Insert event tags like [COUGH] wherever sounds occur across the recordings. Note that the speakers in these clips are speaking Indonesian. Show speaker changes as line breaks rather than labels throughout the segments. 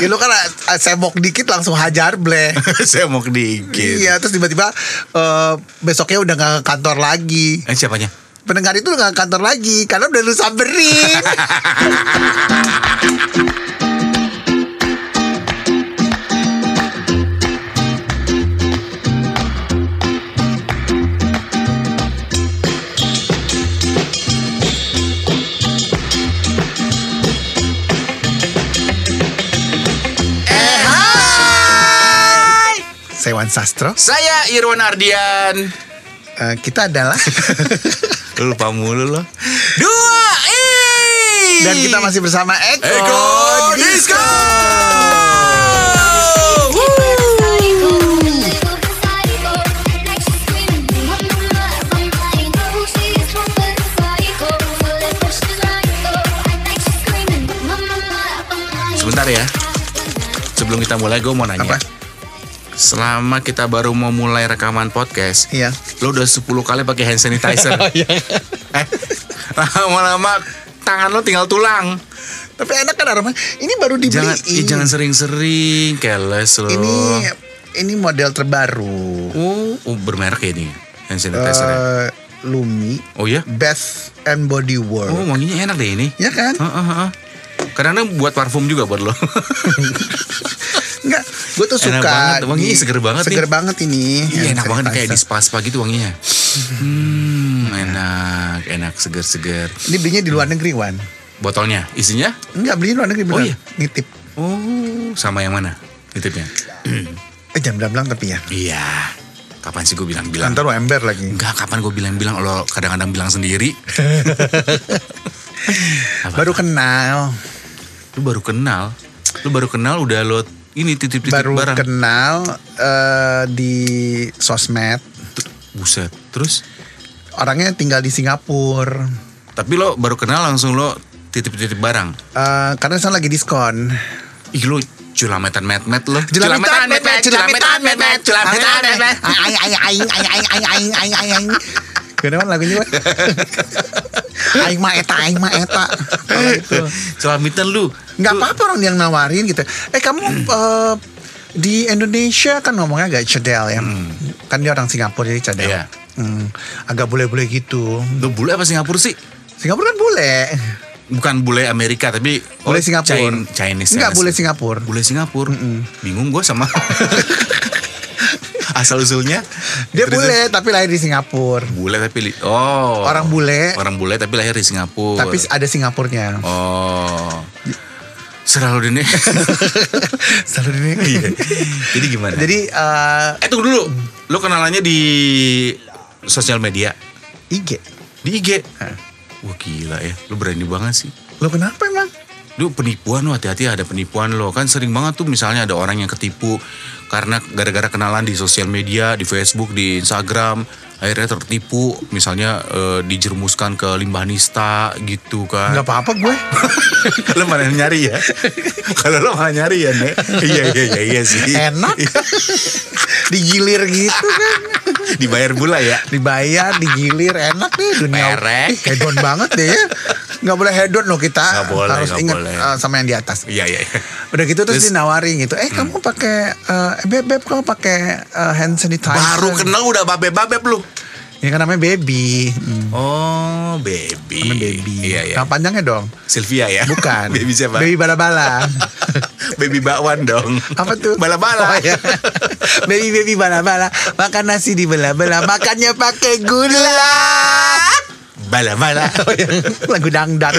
ya lu kan eh, semok dikit langsung hajar bleh.
Saya mau dikit.
Iya, terus tiba-tiba eh, besoknya udah gak ke kantor lagi.
Eh siapanya?
Pendengar itu udah gak ke kantor lagi karena udah lu samperin. [LAUGHS] Saya Wan Sastro.
Saya Irwan Ardian.
Eh, kita adalah [LAUGHS]
Lu lupa mulu loh. Dua i.
dan kita masih bersama Eko.
Eko Disco. Sebentar ya. Sebelum kita mulai gue mau nanya.
Apa?
Selama kita baru mau mulai rekaman podcast,
Iya.
lo udah 10 kali pakai hand sanitizer. [LAUGHS] eh, lama-lama tangan lo tinggal tulang.
Tapi enak kan aromanya. Ini baru dibeli.
Jangan, ih, jangan sering-sering, keles lo.
Ini ini model terbaru.
oh, oh, bermerek ya ini hand sanitizer. -nya.
Eh, Lumi
oh ya?
Bath and Body Works.
Oh, wanginya enak deh ini.
Ya kan?
Heeh, heeh. Kadang-kadang buat parfum juga buat lo. [LAUGHS]
Enggak, gue tuh
Enak
suka.
banget, wanginya
di-
seger banget
Seger
nih.
banget ini.
Iya, enak banget kayak di spa-spa gitu wanginya. Hmm, enak, enak, seger-seger.
Ini belinya di luar negeri, Wan.
Botolnya, isinya?
Enggak, beli di luar negeri
Oh, iya?
Nitip.
Oh, sama yang mana? Titipnya?
Eh, jangan bilang-bilang tapi ya.
Iya. Kapan sih gue bilang-bilang?
Ntar lo ember lagi.
Enggak, kapan gue bilang-bilang lo kadang-kadang bilang sendiri. [LAUGHS]
Baru kenal.
Lu baru kenal. Lu baru kenal udah lo ini titip-titip
Baru
barang.
kenal eh, di sosmed.
Buset. Terus
Orangnya tinggal di Singapura.
tapi lo baru kenal langsung lo titip-titip barang.
Eh, karena sana lagi diskon.
Ih lo culametan met-met lo.
Jelamitan, met, met, jelamitan, met, met,
Culametan, met, met.
Aing, aing, aing, aing, aing, aing, aing, aing, aing, aing. Wan, lagunya? [LAUGHS] Aing mah eta, aing mah eta. Gitu.
Celamitan lu.
Nggak
Lu-
apa-apa orang yang nawarin gitu. Eh kamu eh, di Indonesia kan ngomongnya agak cedel ya. Kan dia orang Singapura jadi cedel.
Iya.
Hmm, agak bule-bule gitu.
Lu bule apa Singapura sih?
Singapura kan bule.
Bukan bule Amerika tapi oh,
Bule Singapura.
Chin- Chinese.
Enggak
Chinese.
bule Singapura.
Bule Singapura. Bingung gue sama [LAUGHS] asal usulnya.
Dia
Terus-
bule tapi lahir di Singapura.
Bule tapi li- oh.
Orang bule.
Orang bule tapi lahir di Singapura.
Tapi ada Singapurnya.
Oh. Selalu dini. [LAUGHS]
Selalu ini.
Iya. Jadi gimana?
Jadi eh,
eh tunggu dulu. Lo kenalannya di sosial media,
IG.
di IG. Wah gila ya, lo berani banget sih.
Lo kenapa emang?
Lu penipuan lo hati-hati ada penipuan lo kan sering banget tuh misalnya ada orang yang ketipu karena gara-gara kenalan di sosial media di Facebook di Instagram akhirnya tertipu misalnya eh, dijerumuskan ke limbah nista gitu kan
Nggak apa-apa gue. [LAUGHS]
lo mana nyari ya kalau lo mana nyari ya nek iya iya iya iya sih
Enak. Digilir gitu kan.
dibayar pula ya
Dibayar, digilir, enak deh dunia.
Merek.
Hedon banget deh ya. Nggak boleh hedon loh kita.
Nggak boleh,
Harus ingat
boleh.
eh, sama yang di atas.
iya iya.
Udah gitu terus,
Terus-
dia nawarin gitu. Eh kamu pakai eh beb beb kamu pakai eh, hand sanitizer.
baru kenal udah babeb babeb lu
Ya kan namanya baby. Hmm.
oh baby
Namanya baby.
iya iya
Nama panjangnya dong.
Sylvia ya
Bukan. [LAUGHS]
baby siapa
Baby bala-bala. [LAUGHS]
baby bakwan dong
Apa tuh? Oh,
bala-bala
iya. [LAUGHS] baby baby bala-bala. Makan nasi di bala-bala. Makannya pakai gula.
Bala-bala
Oh, yang [LAUGHS] lagu dangdang.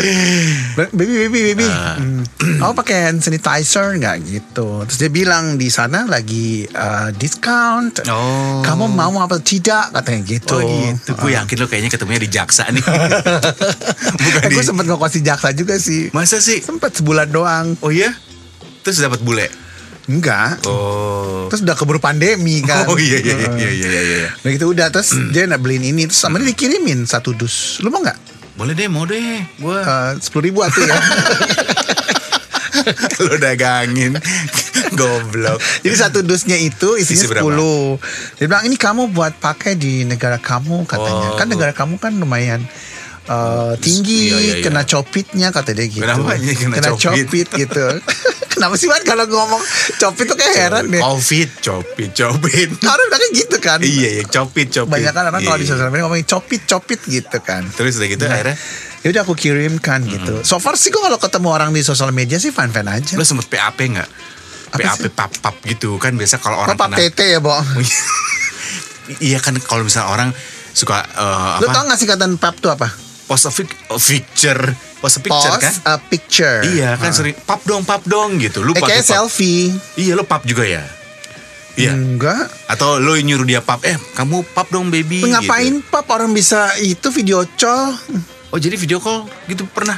Baby baby baby. Hmm. Oh pakai hand sanitizer nggak gitu. Terus dia bilang di sana lagi uh, discount.
Oh.
Kamu mau apa tidak katanya gitu.
Oh gitu, gue yakin lo kayaknya ketemunya di jaksa nih. [LAUGHS] Bukan
Eh,
di...
gue sempet ngokos di jaksa juga sih.
Masa sih?
Sempet sebulan doang.
Oh iya? Terus dapat bule?
Enggak.
Oh.
Terus udah keburu pandemi kan.
Oh iya iya iya iya iya iya.
Nah gitu udah terus dia nak beliin ini terus sama dia dikirimin satu dus. Lu mau nggak?
Boleh deh, mau deh. Gue
Sepuluh ribu atuh ya. [LAUGHS]
lo dagangin. [LAUGHS] Goblok.
Jadi satu dusnya itu
Isi
isinya
berapa?
10 Dia bilang ini kamu buat pakai di negara kamu katanya.
Oh.
Kan negara kamu kan lumayan uh, tinggi
Iya, iya, iya.
kena copitnya kata dia gitu.
Kenapa ya kena copit?
copit gitu. [LAUGHS] Kenapa sih Wan kalau ngomong copit tuh kayak heran deh.
Covid, copit, copit. [LAUGHS]
Orang bilangnya gitu kan.
iya, iya, copit, copit.
Banyak kan orang kalau di
Iya.
sosial media ngomongin copit copit gitu kan.
Terus udah gitu akhirnya
Ya udah aku kirimkan gitu. So far sih gue kalau ketemu orang di sosial media sih fan fan aja.
lo sempet PAP nggak? PAP pap pap gitu kan biasa kalau
Kok
orang
pap
kena
tete ya, Bo? [LAUGHS]
iya kan kalau misalnya orang suka eh,
Lu
apa
tau gak singkatan pap tuh apa?
Post a fic- a picture post a picture
Post
kan
a picture.
iya kan
Ah.
sering pap dong pap dong gitu lu
Eh kayak selfie.
iya lu pap juga ya iya
Enggak.
atau lu nyuruh dia pap eh kamu pap dong baby
Ngapain
gitu.
pap orang bisa itu video call?
oh jadi video call gitu pernah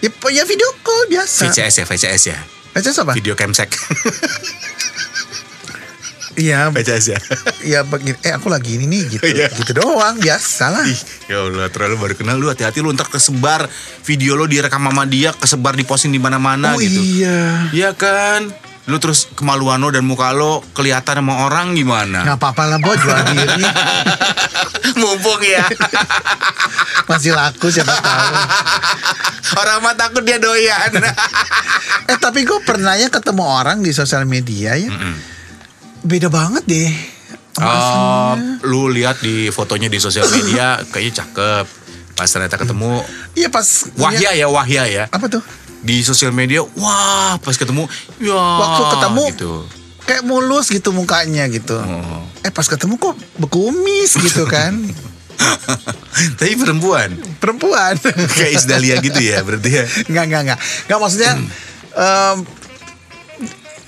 Ya, ya video call biasa.
VCS ya VCS ya
VCS apa?
video camsec [LAUGHS]
Iya,
VCS ya
ya begini. Eh aku lagi ini nih gitu.
Iya.
Gitu doang, biasa lah.
Ih, ya Allah, terlalu baru kenal lu hati-hati lu ntar kesebar video lo direkam sama dia, kesebar diposting di mana-mana
oh
gitu.
iya.
Iya kan? Lu terus kemaluan lo dan muka lo kelihatan sama orang gimana?
Nggak apa-apa lah, Bo, jual diri. [LAUGHS]
Mumpung ya. [LAUGHS]
Masih laku siapa tahu.
orang mah takut dia doyan. [LAUGHS]
Eh tapi gue pernah ya ketemu orang di sosial media ya. Beda banget deh. aslinya.
lu lihat di fotonya di sosial media [LAUGHS] kayaknya cakep. Pas ternyata ketemu
Iya pas
Wahya ya, Wahya ya.
Apa tuh?
Di sosial media, wah, pas ketemu, ya
Waktu ketemu
gitu.
kayak mulus gitu mukanya gitu.
Oh.
Eh pas ketemu kok bekumis gitu kan. [LAUGHS]
Tapi perempuan
Perempuan. [LAUGHS]
kayak Isdalia gitu ya, berarti ya.
Enggak, enggak, enggak. Enggak maksudnya em,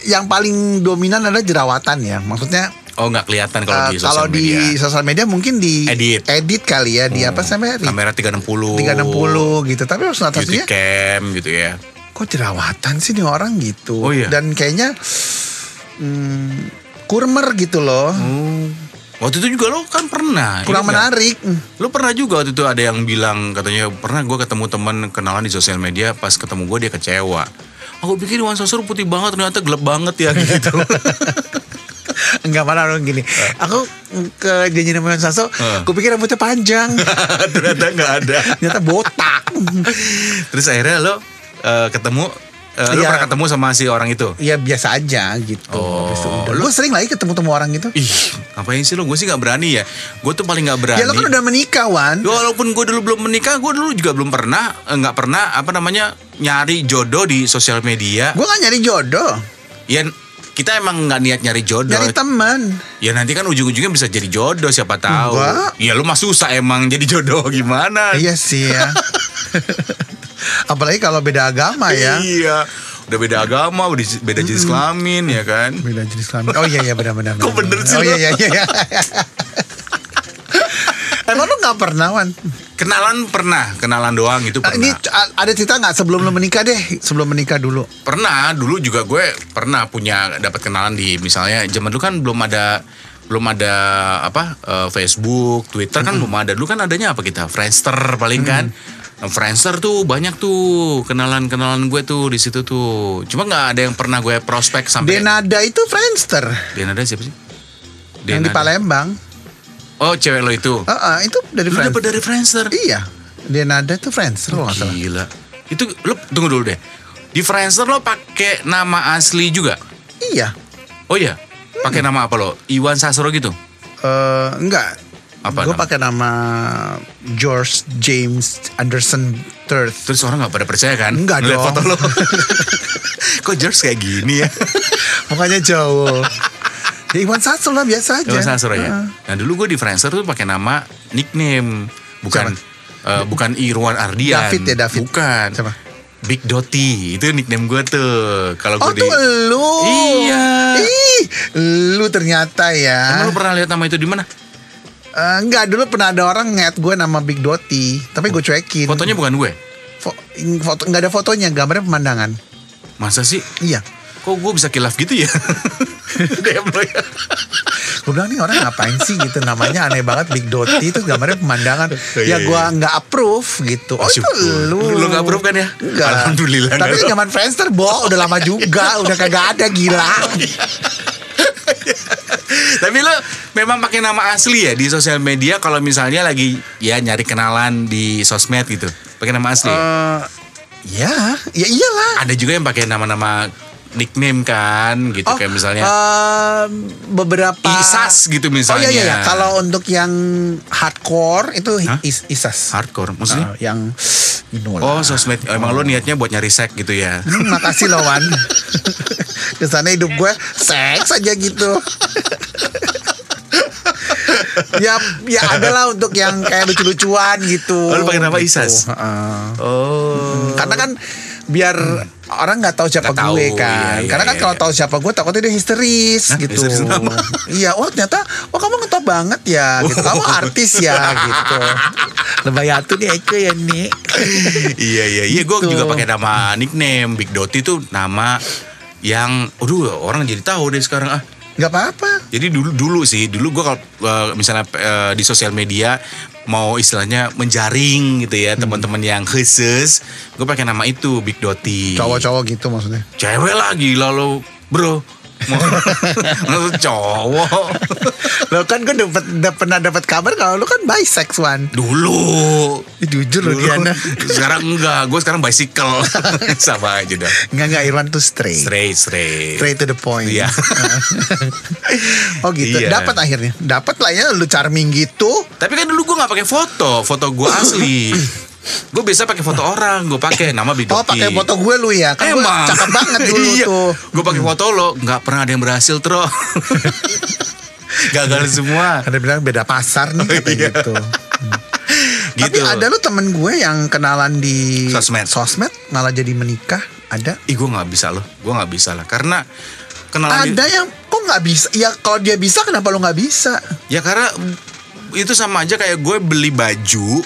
yang paling dominan adalah jerawatan ya. Maksudnya
Oh nggak kelihatan kalau
eh,
di
kalau
sosial
di
media.
sosial media mungkin di
Edit.
edit kali ya, di apa sih namanya? Di
Kamera 360.
360 gitu. Tapi maksud
Beauty
aslinya
cam gitu ya.
kok jerawatan sih nih orang gitu.
Oh, iya?
Dan kayaknya hmm, kurmer gitu loh.
Waktu itu juga lo kan pernah.
Kurang menarik. Hmm.
Lo pernah juga waktu itu ada yang bilang katanya pernah gue ketemu teman kenalan di sosial media pas ketemu gue dia kecewa. Aku pikir Iwan Sosro putih banget ternyata gelap banget ya gitu. [LAUGHS]
Enggak malah orang gini. Aku ke janji nama Saso,
Eh.
aku pikir rambutnya panjang. [LAUGHS]
ternyata nggak ada. [LAUGHS]
Ternyata botak.
Terus akhirnya lo eh, ketemu eh, lo
Iya.
pernah ketemu sama si orang itu.
ya biasa aja gitu.
Oh, lu-
Gue sering lagi ketemu-temu orang gitu.
Ih, ngapain sih lo? Gue sih nggak berani ya. Gue tuh paling nggak berani.
Ya lo kan udah menikah Wan.
Ya, Walaupun gue dulu belum menikah, gue dulu juga belum pernah eh, nggak pernah apa namanya nyari jodoh di sosial media.
Gue gak nyari jodoh.
Ya kita emang nggak niat nyari jodoh.
Nyari teman.
Ya nanti kan ujung-ujungnya bisa jadi jodoh siapa tahu.
Enggak.
Ya lu mah susah emang jadi jodoh gimana?
Iya sih ya. [LAUGHS] Apalagi kalau beda agama ya.
Iya. Udah beda agama, udah beda jenis kelamin ya kan.
Beda jenis kelamin. Oh iya iya benar-benar.
Kok bener sih
Oh iya iya iya. [LAUGHS] Emang lu gak pernah Wan?
Kenalan pernah, kenalan doang itu
Ah,
pernah.
Ini ada cerita nggak sebelum lu menikah deh? Sebelum menikah dulu.
Pernah, dulu juga gue pernah punya dapat kenalan di misalnya zaman dulu kan belum ada belum ada apa eh, Facebook, Twitter kan belum ada. Dulu kan adanya apa kita? Friendster paling kan. Nah, Friendster tuh banyak tuh kenalan-kenalan gue tuh di situ tuh. Cuma nggak ada yang pernah gue prospek sampai
Denada itu Friendster
Denada siapa sih?
yang di
Denada.
Palembang.
Oh, cewek lo itu.
Heeh, itu dari
Lu
Friendster.
dapet dari Friendster.
Iya. Denada itu Friendster kalau nggak salah.
Gila. Itu lo tunggu dulu deh. Di Friendster lo pakai nama asli juga?
Iya.
Oh iya. Pakai nama apa lo? Iwan Sasro gitu?
Eh enggak.
Apa
Gue pakai nama George James Anderson III.
Terus orang nggak pada percaya kan?
Enggak
Ngeliat
dong.
foto lo. [LAUGHS] Kok George kayak gini ya?
Makanya jauh. Ya [LAUGHS] Iwan Sastro lah biasa aja.
Iwan Sasro ya.
Heeh.
Nah dulu gue di Friendster tuh pakai nama nickname, bukan eh, bukan Irwan Ardian.
David ya, David.
Bukan.
Siapa?
Big Doti itu nickname gue tuh. Kalau
Oh
gue di.
tuh lu.
Iya.
Ih, lu ternyata ya.
Emang lo pernah lihat nama itu di mana?
Eh, enggak dulu pernah ada orang nge gue nama Big Doti, tapi gue cuekin.
Fotonya bukan gue.
Fo- foto enggak ada fotonya, gambarnya pemandangan.
Masa sih?
Iya.
Kok gue bisa kilaf gitu ya? [LAUGHS] Ya.
Gue bilang nih orang ngapain sih gitu namanya aneh banget Big Doti itu gambarnya pemandangan.
Iya,
ya
iya.
gue nggak approve gitu. Oh, itu lu.
Lu nggak approve kan ya?
Enggak.
Alhamdulillah,
Tapi zaman Friendster, Bo, udah lama juga, udah kagak ada gila. [LAUGHS]
Tapi lo memang pakai nama asli ya di sosial media kalau misalnya lagi ya nyari kenalan di sosmed gitu. Pakai nama asli.
Eh, ya, ya iyalah.
Ada juga yang pakai nama-nama nickname kan gitu kayak misalnya
em, beberapa
Isas gitu
Oh
misalnya.
iya iya, iya. kalau untuk yang hardcore itu
Hah?
is, Isas.
hardcore maksudnya.
Ah, yang you know
Oh sosmed emang lo niatnya buat nyari sek gitu ya.
Hmm, makasih loh Wan. [LAUGHS] Ke sana hidup gue seks aja gitu. ya ya adalah untuk yang kayak lucu-lucuan gitu.
Oh, lu pakai nama
Gitu.
Isas?
Heeh.
Oh.
Karena kan biar orang nggak tahu siapa
Nggak tahu,
gue kan.
iya, iya,
Karena kan
iya,
kalau
iya.
tahu siapa gue takutnya dia histeris
Hah,
gitu.
histeris?
Iya, oh ternyata oh kamu ngetop banget ya gitu. Kamu artis ya gitu. Lebayatu nih Eko ya nih.
iya iya iya gue
Gitu.
juga pakai nama nickname Big Doti itu nama yang aduh orang jadi tahu deh sekarang ah
Gak apa-apa.
jadi dulu dulu sih dulu gue kalau eh, misalnya eh, di sosial media mau istilahnya menjaring gitu
Hmm.
ya teman-teman yang khusus gue pakai nama itu Big Doti
Cowok-cowok gitu maksudnya.
cewek lah gila lo bro [LAUGHS] mau cowok
Lo kan gue dapet, dap- pernah dapat kabar kalau lu kan bisex Wan.
dulu
Jujur lo. Diana.
sekarang enggak gue sekarang bicycle [LAUGHS] sama aja dah
Enggak enggak Irwan tuh straight.
straight straight
Straight to the point.
Iya. [LAUGHS]
oh gitu.
Iya.
Dapat akhirnya. Dapat lah ya lu charming gitu.
Tapi kan dulu gue nggak pakai foto, foto gue asli. [CLEARS THROAT] gue biasa pakai foto orang, gue pakai nama Bidoki.
Oh pakai foto gue lu ya. Kan gue
Emang
cakep banget [LAUGHS] dulu
iya.
tuh.
Gue pakai foto lo, nggak pernah ada yang berhasil tro. [LAUGHS] Gagal semua.
Ada bilang beda pasar nih kata
Iya.
gitu. [LAUGHS]
Gitu.
Tapi ada lu temen gue yang kenalan di
Sosmed.
sosmed malah jadi menikah. Ada.
Ih gue nggak bisa loh, gue nggak bisa lah. Karena kenalan
Ada yang kok nggak bisa? Ya kalau dia bisa kenapa lu nggak bisa?
Ya karena itu sama aja kayak gue beli baju,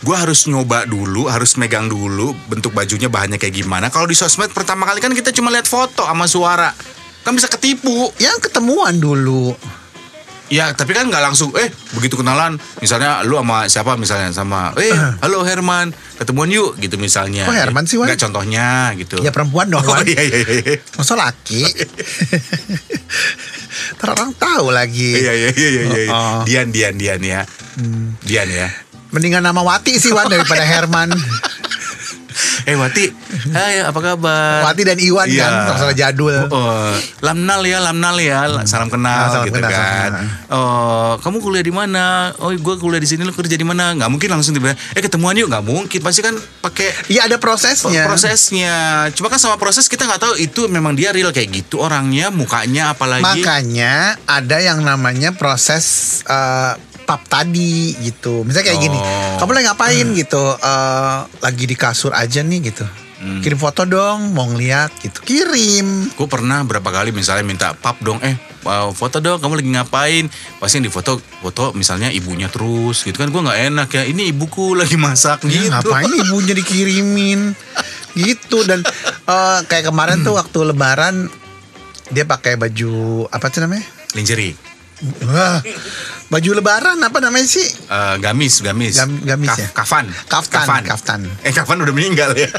gue harus nyoba dulu, harus megang dulu bentuk bajunya bahannya kayak gimana. Kalau di sosmed pertama kali kan kita cuma lihat foto sama suara, kan bisa ketipu.
Yang ketemuan dulu.
Ya tapi kan nggak langsung, eh begitu kenalan, misalnya lu sama siapa misalnya sama, eh halo Herman, ketemuan yuk gitu misalnya.
Kok Herman sih, Wan?
Nggak contohnya gitu.
Ya perempuan dong.
Oh
Wan.
iya iya iya.
Masa laki? [LAUGHS] Ntar orang tahu lagi.
Iya iya iya iya. iya.
Oh, oh.
Dian Dian Dian ya. Dian ya.
Mendingan nama Wati sih Wan daripada Herman. [LAUGHS]
Eh Wati, hai apa kabar?
Wati dan Iwan kan, sama-sama jadul.
Oh, lamnal ya, lamnal ya, salam kenal
Ah, salam
gitu
kenal,
kan.
kenal.
Oh, kamu kuliah di mana? Oh, gue kuliah di sini, lu kerja di mana? Nggak mungkin langsung tiba eh ketemuan yuk, nggak mungkin. Pasti kan pakai
Iya ada
pro-
prosesnya.
prosesnya. Cuma kan sama proses kita nggak tahu itu memang dia real kayak gitu orangnya, mukanya apalagi.
Makanya ada yang namanya proses eh, pap tadi gitu. Misalnya kayak gini,
Oh.
kamu lagi ngapain gitu? Eh, lagi di kasur aja nih gitu.
Hmm.
Kirim foto dong, mau ngeliat gitu. Kirim.
Gue pernah berapa kali misalnya minta pap dong, eh uh, foto dong, kamu lagi ngapain? Pasti yang di foto misalnya ibunya terus gitu kan gue nggak enak ya. Ini ibuku lagi masak
Ya,
gitu.
ngapain [LAUGHS] ibunya dikirimin gitu dan eh, kayak kemarin tuh waktu lebaran dia pakai baju apa tuh namanya?
Lingerie.
Wah, baju lebaran apa namanya sih?
Eh, gamis, gamis.
Gam- gamis ya?
Kafan.
Kaftan, kaftan.
Eh, kafan udah meninggal ya. [LAUGHS]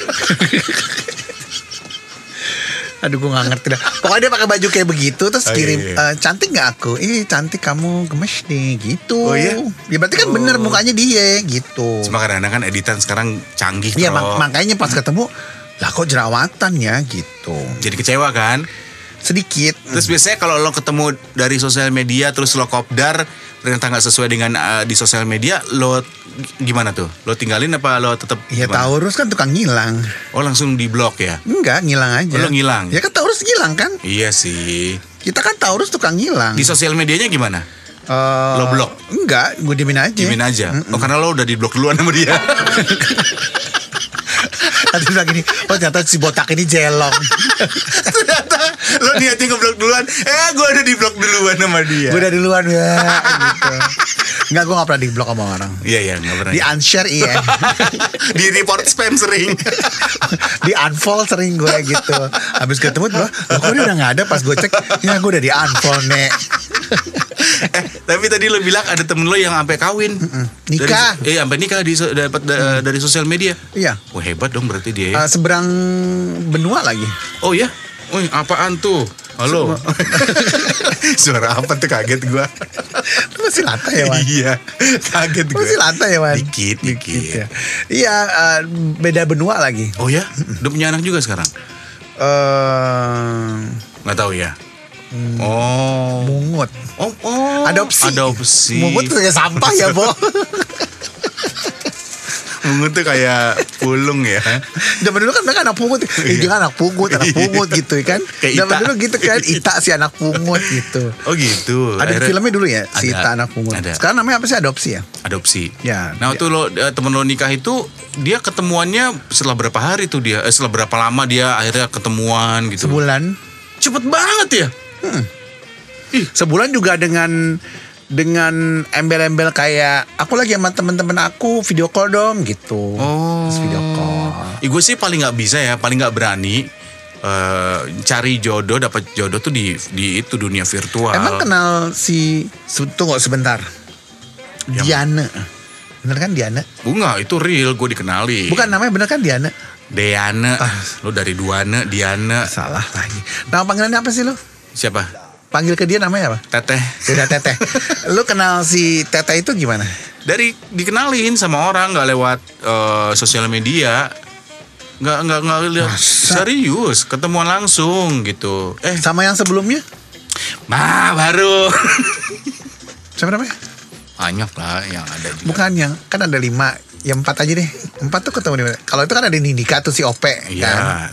Aduh gue gak ngerti dah Pokoknya dia pakai baju kayak begitu Terus
Oh, iya,
kirim
iya.
"Eh, Cantik gak aku? Ih cantik kamu gemes nih Gitu
Oh, iya?
Ya berarti kan
Oh.
bener mukanya dia Gitu
Cuma kadang-kadang kan editan sekarang canggih
Iya mak- makanya pas ketemu Lah kok jerawatan ya gitu
Jadi kecewa kan?
Sedikit
Terus biasanya kalau lo ketemu dari sosial media terus lo kopdar ternyata nggak sesuai dengan eh, di sosial media, lo gimana tuh? Lo tinggalin apa lo tetap?
Ya
gimana?
Taurus kan tukang ngilang
Oh langsung di blok ya?
Enggak ngilang aja
Oh, lo ngilang?
Ya kan Taurus ngilang kan
Iya sih.
Kita kan Taurus tukang ngilang
Di sosial medianya gimana?
Eh,
lo blok?
Enggak Gue diemin aja
Dimin aja. Oh karena lo udah di blok duluan sama dia. [LAUGHS]
Nanti bilang gini Oh ternyata si botak ini jelong [LAUGHS] [LAUGHS]
lo niatnya ngeblok duluan. Eh gue udah di blok duluan sama dia.
Gue udah duluan ya gitu. Enggak gue gak pernah di blok sama orang
Iya iya nggak pernah.
Di unshare iya [LAUGHS]
di report spam sering. [LAUGHS]
Di unfollow sering gue gitu Habis ketemu gue kok dia udah gak ada Pas gue cek Ya gue udah di unfollow nek
eh, tapi tadi lo bilang ada temen lo yang sampai kawin.
Nikah.
Dari, eh sampai nikah di dapat da- dari sosial media.
Iya
Wah hebat dong berarti dia. ya.
Eh, Seberang benua lagi
oh ya? Wih apaan tuh? Halo. Suara [LAUGHS] apa tuh kaget gua.
Masih lata ya Wan
iya, kaget gua.
Masih lata ya Wan
Dikit, dikit.
ya. Iya eh, Beda benua lagi
Oh ya? Udah punya anak juga sekarang?
eh
Nggak tahu ya. Oh.
mungut.
Oh, oh.
Adopsi.
Adopsi.
Mungut kayak sampah ya, Bo. [LAUGHS]
Mungut tuh kayak pulung ya.
Zaman dulu kan mereka anak pungut. Eh, dia kan anak pungut, anak pungut gitu kan.
Kayak
Zaman dulu gitu kan, Ita si anak pungut gitu.
Oh gitu.
Ada
Akhirnya-
filmnya dulu ya, si
Ada.
Ita anak pungut.
Ada.
Sekarang namanya apa sih adopsi ya?
adopsi.
Ya,
Nah, waktu lo eh, temen lo nikah itu dia ketemuannya setelah berapa hari tuh dia? Eh, setelah berapa lama dia akhirnya ketemuan gitu?
Sebulan.
Cepet banget ya.
Sebulan juga dengan dengan embel-embel kayak aku lagi sama temen-temen aku video call dong gitu.
Oh.
Terus video call.
Ih, gue sih paling nggak bisa ya, paling nggak berani eh, cari jodoh, dapat jodoh tuh di di itu dunia virtual.
Emang kenal si tunggu sebentar.
Yang-
Diana. Bener kan Diana?
Bunga itu real, gue dikenali.
Bukan namanya bener kan Diana?
Deana,
Ah.
lo dari Duana, Diana,
Salah lagi. Nama panggilannya apa sih lu?
siapa?
Panggil ke dia namanya apa?
Teteh.
Beda Teteh. [LAUGHS] lu kenal si Teteh itu gimana?
Dari dikenalin sama orang nggak lewat eh, sosial media, nggak nggak nggak lihat serius, ketemuan langsung gitu. Eh,
Sama yang sebelumnya?
mah baru. [LAUGHS]
Siapa namanya?
Banyak lah yang ada juga.
Bukan yang kan ada lima, yang empat aja deh. Empat tuh ketemu di mana? Kalau itu kan ada Nindika tuh si Ope,
Iya.
kan?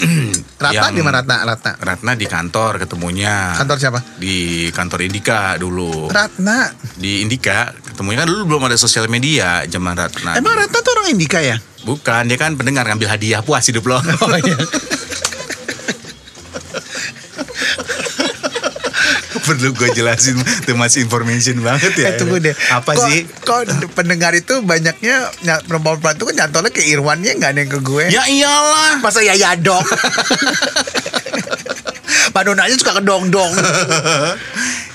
[CLEARS THROAT] Ratna
Yang-
di mana Ratna? Ratna.
Ratna di kantor ketemunya.
Kantor siapa?
Di kantor Indika dulu.
Ratna.
Di Indika ketemunya kan dulu belum ada sosial media zaman Ratna.
Emang Ratna tuh orang Indika ya?
Bukan, dia kan pendengar ngambil hadiah puas hidup lo.
Oh iya. [LAUGHS]
Perlu gue jelasin [LAUGHS] too much information banget ya.
Eh tunggu deh.
Apa
Kok-
sih?
Kok pendengar itu banyaknya ny- perempuan-perempuan itu kan nyantolnya ke Irwannya nggak ada yang ke gue.
Ya iyalah.
Masa ya yadok. Pak Dona aja suka kedong-dong. [LAUGHS]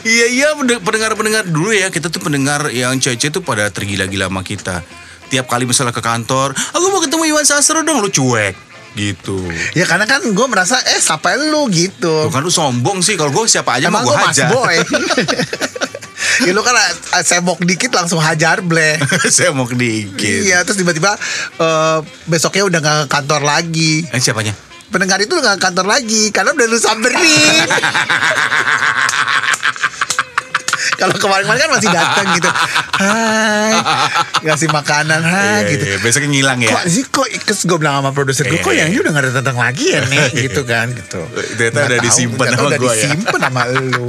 Iya iya pende- pendengar-pendengar dulu ya kita tuh pendengar yang cewek-cewek tuh pada tergila-gila sama kita. Tiap kali misalnya ke kantor, aku mau ketemu Iwan Sastro dong, lu cuek gitu.
ya karena kan gue merasa eh siapa lu gitu.
Tuh kan lu sombong sih kalau gue siapa aja
Emang
mau
gue mas
hajar.
boy. [LAUGHS] ya lu kan eh, sembok dikit langsung hajar bleh.
Saya mau dikit.
Iya terus tiba-tiba eh, besoknya udah gak ke kantor lagi.
Eh siapanya?
Pendengar itu udah gak ke kantor lagi karena udah lu samperin. [LAUGHS] Kalau kemarin-kemarin kan masih datang gitu. Hai. Ngasih makanan, hai
Iya,
gitu.
iya, Besoknya ngilang ya.
Kok sih kok ikes gue bilang sama produser gue kok
Eh.
yang ini udah gak ada datang lagi ya nih [LAUGHS] gitu kan gitu.
Ternyata udah
tahu,
disimpan sama
udah
gua ya.
disimpan sama lu.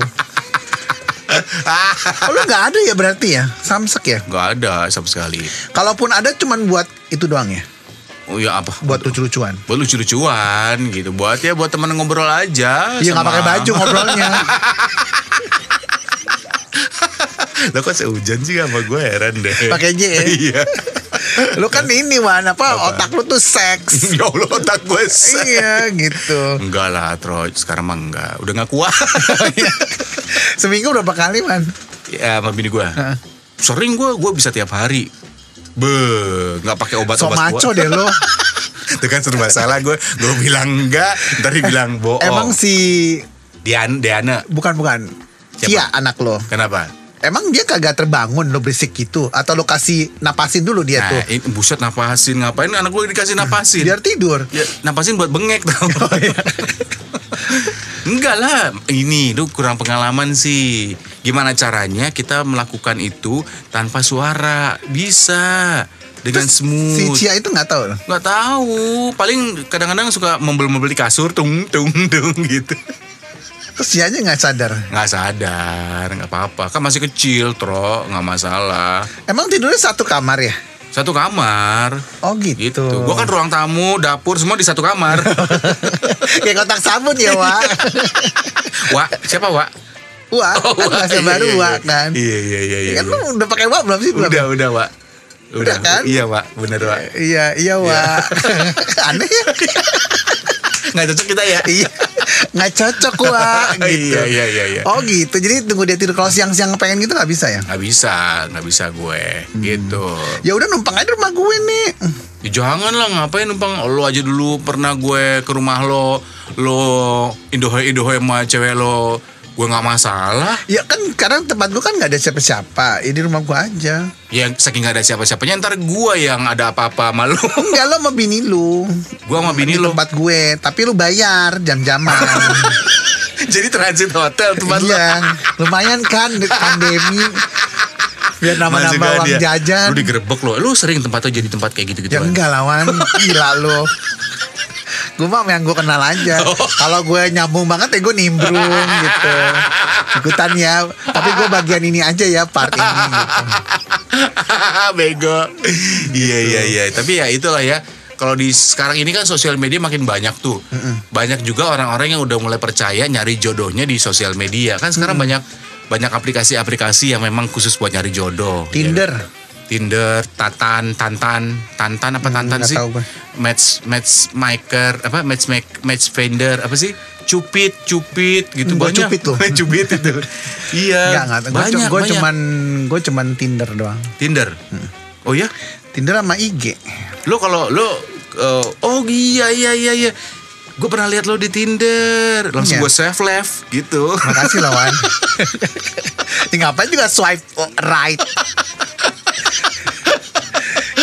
Oh, [LAUGHS] lu gak ada ya berarti ya Samsek ya
Gak ada sama sekali.
Kalaupun ada cuman buat itu doang ya
Oh ya apa?
Buat lucu-lucuan
buat lucu-lucuan gitu. Buat ya buat temen ngobrol aja.
Iya gak pakai baju ngobrolnya [LAUGHS]
Lo kok sehujan sih sama gue heran deh.
Pakai J ya? [LAUGHS]
Iya.
Lu kan ini Wan apa, Otak lu tuh seks [LAUGHS]
ya Allah otak gue sek.
Iya gitu
Enggak lah Troy, sekarang mah enggak. Udah gak kuat. [LAUGHS]
Seminggu berapa kali man
ya sama bini gue. Sering gue, gue bisa tiap hari. Be, nggak pakai
So
obat-obat
maco
gua.
deh lo
Itu kan serba salah gue. Gue bilang enggak, dia bilang bohong.
Emang si
Dian, Diana.
Bukan bukan
Siapa?
Cia anak lo
Kenapa?
Emang dia kagak terbangun lo berisik gitu Atau lo kasih napasin dulu dia
Nah,
tuh
ini buset napasin ngapain anak gue dikasih napasin?
Biar tidur
Ya, napasin buat bengek tau.
Oh, iya. [LAUGHS]
Enggak lah, ini lu kurang pengalaman sih. Gimana caranya kita melakukan itu tanpa suara? Bisa dengan
Si
smooth.
Cia itu nggak tahu.
Nggak tahu, paling kadang-kadang suka membeli-membeli kasur, tung tung tung gitu.
Terus nggak sadar
Nggak sadar, nggak apa-apa. Kan masih kecil, tro, nggak masalah.
Emang tidurnya satu kamar ya?
Satu kamar.
Oh gitu,
Gitu. Gua kan ruang tamu, dapur semua di satu kamar. [LAUGHS]
Kayak kotak sabun ya Wak [LAUGHS]
Wak, siapa Wak?
Wak
Oh,
kan bahasa
Iya,
baru
iya,
Wak
iya.
kan
Iya, iya, iya, iya.
Kan
iya.
lu udah pakai Wak belum sih? Belum
Udah, udah, Wak.
Udah kan?
Iya, Wak. Bener, Wak.
Iya, iya Wak [LAUGHS] Aneh ya
Nggak cocok kita ya?
Iya Nggak cocok Wak [LAUGHS] gitu.
Iya, iya, iya, iya.
Oh gitu. Jadi tunggu dia tidur. Kalau siang-siang pengen gitu nggak bisa ya?
Nggak bisa, nggak bisa gue. Gitu.
Ya udah numpang aja di rumah gue nih.
Ya, jangan lah, ngapain numpang? Lo aja dulu. Pernah gue ke rumah lo, lo indohoy indohoy sama cewek lo Gue nggak masalah.
Ya kan sekarang tempat gua kan nggak ada siapa-siapa. Ya di rumah gua aja.
Ya saking nggak ada siapa-siapanya ntar gue yang ada apa-apa malu. [LAUGHS]
Enggak lo sama bini lu.
gue sama bini lo.
tempat gue, tapi lu bayar jam-jaman. [LAUGHS]
Jadi transit hotel tempat lo.
iya, lumayan kan pandemi. Biar nambah-nambah
Masih
uang
dia.
jajan.
Lu digerebek lo. Lu sering tempat tuh jadi tempat kayak gitu-gitu.
Ya
kan?
enggak lawan, gila lu. Gue mah yang gue kenal aja.
Oh.
Kalau gue nyambung banget ya gue nimbrung gitu. Ikutan ya. Tapi gue bagian ini aja ya part ini gitu.
Bego. Iya iya iya. Tapi ya itulah ya. Kalau di sekarang ini kan sosial media makin banyak tuh. Banyak juga orang-orang yang udah mulai percaya nyari jodohnya di sosial media. Kan sekarang banyak banyak aplikasi-aplikasi yang memang khusus buat nyari jodoh.
Tinder.
Ya. Tinder, Tatan, Tantan, Tantan apa Tantan
nggak
sih?
tahu gue.
Match matchmaker apa match make match finder apa sih? Cupid, cupid gitu
Gua
banyak.
cupid loh. [LAUGHS]
cupid itu. [LAUGHS] iya.
Enggak, enggak.
Banyak,
gue cuman gue cuman Tinder doang.
Tinder. Oh ya?
Tinder sama IG.
Lo kalau lo uh, oh iya iya iya iya. Gue pernah lihat lo di Tinder, langsung
Iya.
gue save left gitu.
Makasih lawan. ya [LAUGHS] ngapain juga swipe right.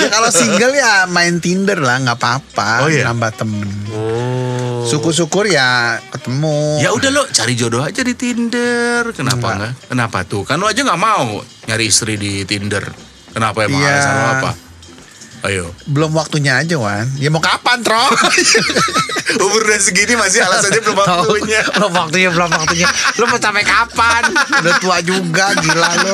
Ya kalau single ya main Tinder lah nggak apa-apa
Oh, iya?
nambah temen.
Oh.
Syukur-syukur ya ketemu.
Ya udah lo cari jodoh aja di Tinder. Kenapa
Enggak.
enggak? Kenapa tuh? Kan lo aja nggak mau nyari istri di Tinder. Kenapa emang
Iya.
alasan lo apa? Ayo.
Belum waktunya aja Wan. Ya mau kapan Tro? [LAUGHS]
Umur udah segini masih alasannya belum waktunya. [LAUGHS]
belum waktunya, belum waktunya. Lu mau sampai kapan? [LAUGHS] Udah tua juga, gila lu.